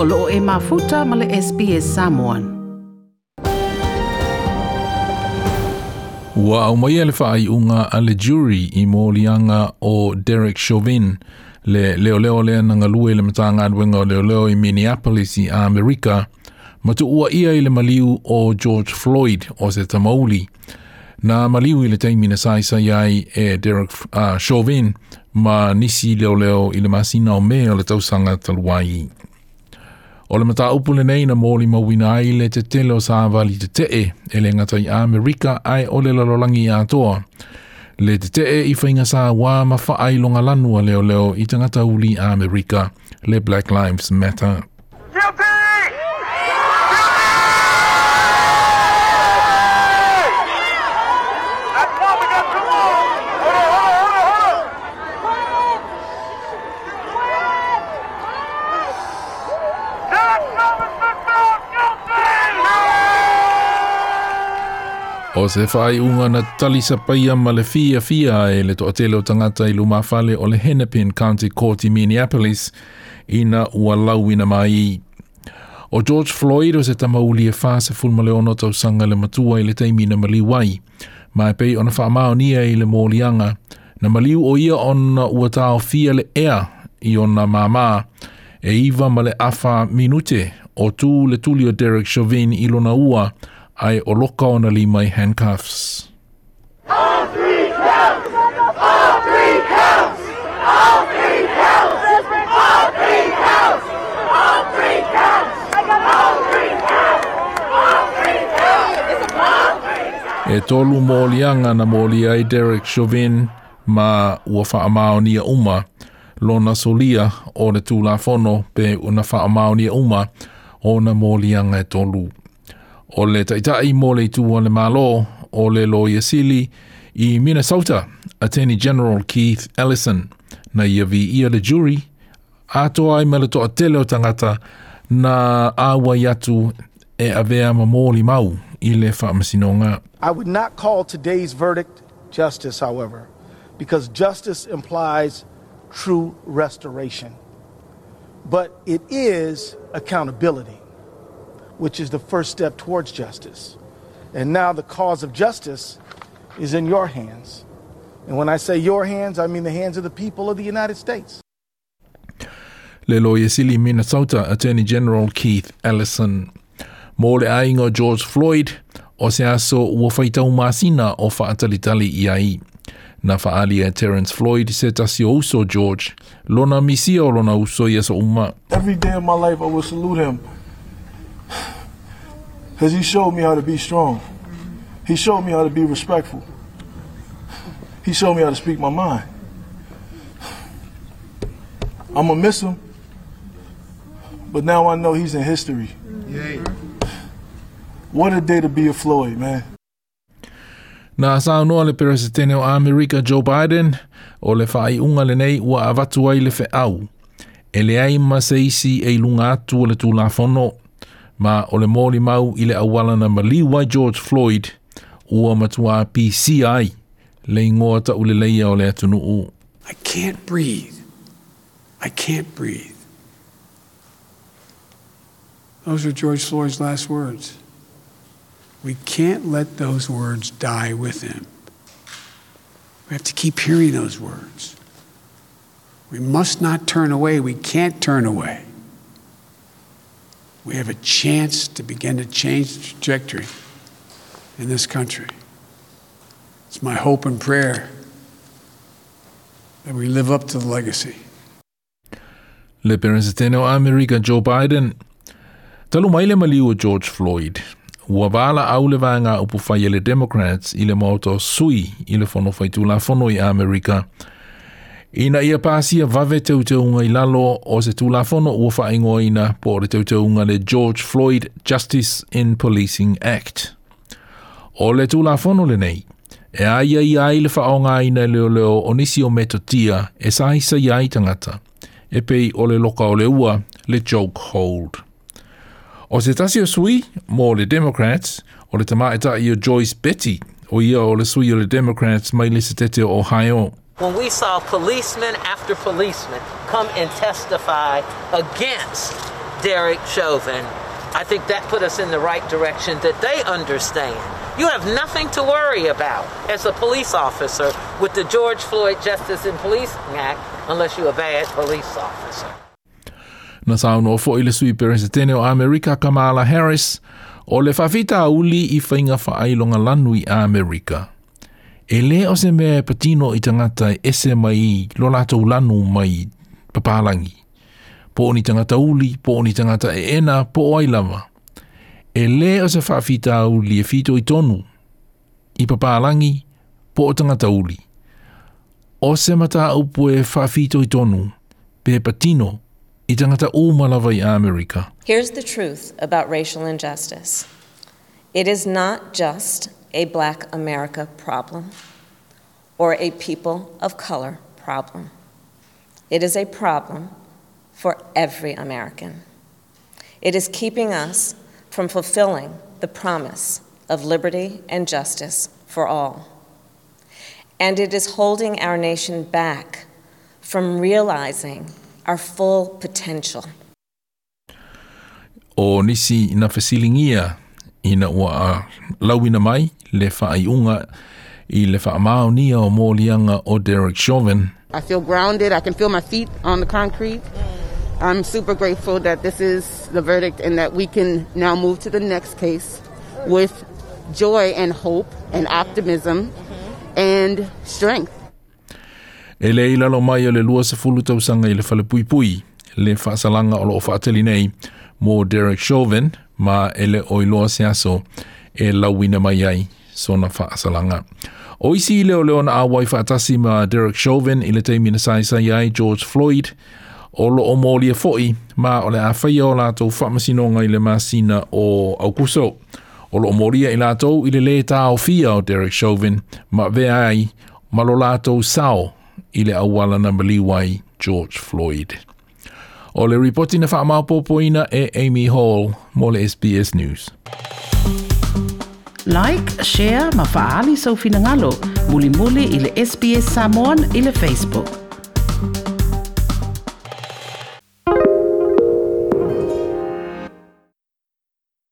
o loo e mafuta ma le SPS Samoan. Ua au mai ele whaai unga a le jury i mōlianga o Derek Chauvin le leo leo lea na ngalue le matanga adwenga o leo leo i Minneapolis i Amerika ma tu ua ia i le maliu o George Floyd o se tamauli na maliu i le teimi na sai iai ai e Derek uh, Chauvin ma nisi leo leo i le masina o mea o le tausanga taluai. O le mata upu le nei na mōli mawina ai le te tele o sāwali te tee e le ngata i Amerika ai o le lalolangi atoa. Le te tee i whainga sā wā ma whaai longa lanua leo leo i tangata uli Amerika le Black Lives Matter. O se whai unga na talisa paia ma le fia fia e le toa tele o tangata i luma fale o le Hennepin County Court i Minneapolis ina ua lauina mai. O George Floyd o se tamauli e wha se fulma le ono tau sanga le matua i le teimi na maliwai. Ma e pei ona wha nia i le mōlianga. Na maliu o ia ona ua tau fia le ea i ona mama e iwa ma le afa minute o tu le tuli o Derek Chauvin i lona ua loka ona li mai handcuffs. All three counts! All three counts! All three counts! All three counts! All three counts! All three counts! All three counts! E tolu mōlianga na mōli ai Derek Chauvin ma ua whaamaonia uma lona solia o le tūlafono pe una whaamaonia uma o na mōlianga e tolu. O le mō le le malo o le i Minnesota, Attorney General Keith Ellison, na ia le jury, ato ai o na yatu e avea i le. I would not call today's verdict justice, however, because justice implies true restoration. But it is accountability, which is the first step towards justice. And now the cause of justice is in your hands. And when I say your hands, I mean the hands of the people of the United States. Le lawyer sili Minnesota Attorney General Keith Ellison. Mō le ainga George Floyd, o se aso ua whaitau māsina o whaatalitali i ai. Na whaali e Terence Floyd se tasi o uso George, lona misia o lona uso i aso uma. Every day of my life, I will salute him. Because he showed me how to be strong. He showed me how to be respectful. He showed me how to speak my mind. I'm going to miss him. But now I know he's in history. What a day to be a Floyd, man. Na sa noa le peresetene o Amerika Joe Biden, o le whai unga le nei ua avatu ai le fe au. E le ai ma se isi e lunga atu o le tūlafono, ma o le mōli mau i le awala na maliwa George Floyd, ua matua PCI, le ingoa ta ule leia o le atunu u. I can't breathe. I can't breathe. Those are George Floyd's last words. We can't let those words die with him. We have to keep hearing those words. We must not turn away. We can't turn away. We have a chance to begin to change the trajectory in this country. It's my hope and prayer that we live up to the legacy. Le peresetene Amerika Joe Biden, talu mai le maliu George Floyd, ua wala au le upu whai e Democrats i le mauto sui i le fono tūla fono i Amerika. Ina ia pāsia vave teuteunga i lalo o se tūlafono ua whaingoa ina po re teuteunga le George Floyd Justice in Policing Act. O le tūlafono le nei, e aia i ai le whaonga ina leo leo o nisi o metotia e saisa i ai tangata, e pei o le loka o le ua le joke hold. O se tasi o sui, mō le Democrats, o le tamaeta i o Joyce Betty, o ia o le sui o le Democrats mai le se tete o Ohio. When we saw policeman after policeman come and testify against Derek Chauvin, I think that put us in the right direction that they understand. You have nothing to worry about as a police officer with the George Floyd Justice and Policing Act unless you're a bad police officer. Na sauno fo i le sui o Amerika Kamala Harris o le whawhita uli i whainga whaailonga Amerika. E le o se mea patino i tangata e ese mai lo lātou lanu mai papalangi. Po ni tangata uli, po ni tangata e ena, po o ailawa. E le o se whawhita uli e fito i tonu i papalangi, po o tangata uli. O se mata upu e whawhito i tonu, pe patino i tangata umalawa i Amerika. Here's the truth about racial injustice it is not just a black America problem or a people of color problem. It is a problem for every American. It is keeping us from fulfilling the promise of liberty and justice for all. And it is holding our nation back from realizing our full potential. o nisi ina fesilingia ina ua lauina mai le whaaiunga i le whaamaonia o mōlianga o Derek Chauvin. I feel grounded. I can feel my feet on the concrete. I'm super grateful that this is the verdict and that we can now move to the next case with joy and hope and optimism and strength. E le ilalo mai o le lua sa fulu tausanga i le pui le whaasalanga o lo o nei mō Derek Chauvin, ma ele o iloa se aso e lawina mai ai so na whaasalanga. O isi i leo leo na awai whaatasi ma Derek Chauvin i le teimi na sai sai ai George Floyd, o lo o mōlia foi, ma o le awhaia o lātou whamasinonga i le masina o Aukuso. O lo o mōlia i lātou i le le tā o fia o Derek Chauvin, ma vea ai, ma lo lātou sao i le awala na maliwai George Floyd. O le ripoti na whaamaupopoina e Amy Hall mo le SBS News. Like, share, mafaali sa sau. Muli muli i le SBS Samoan i le Facebook.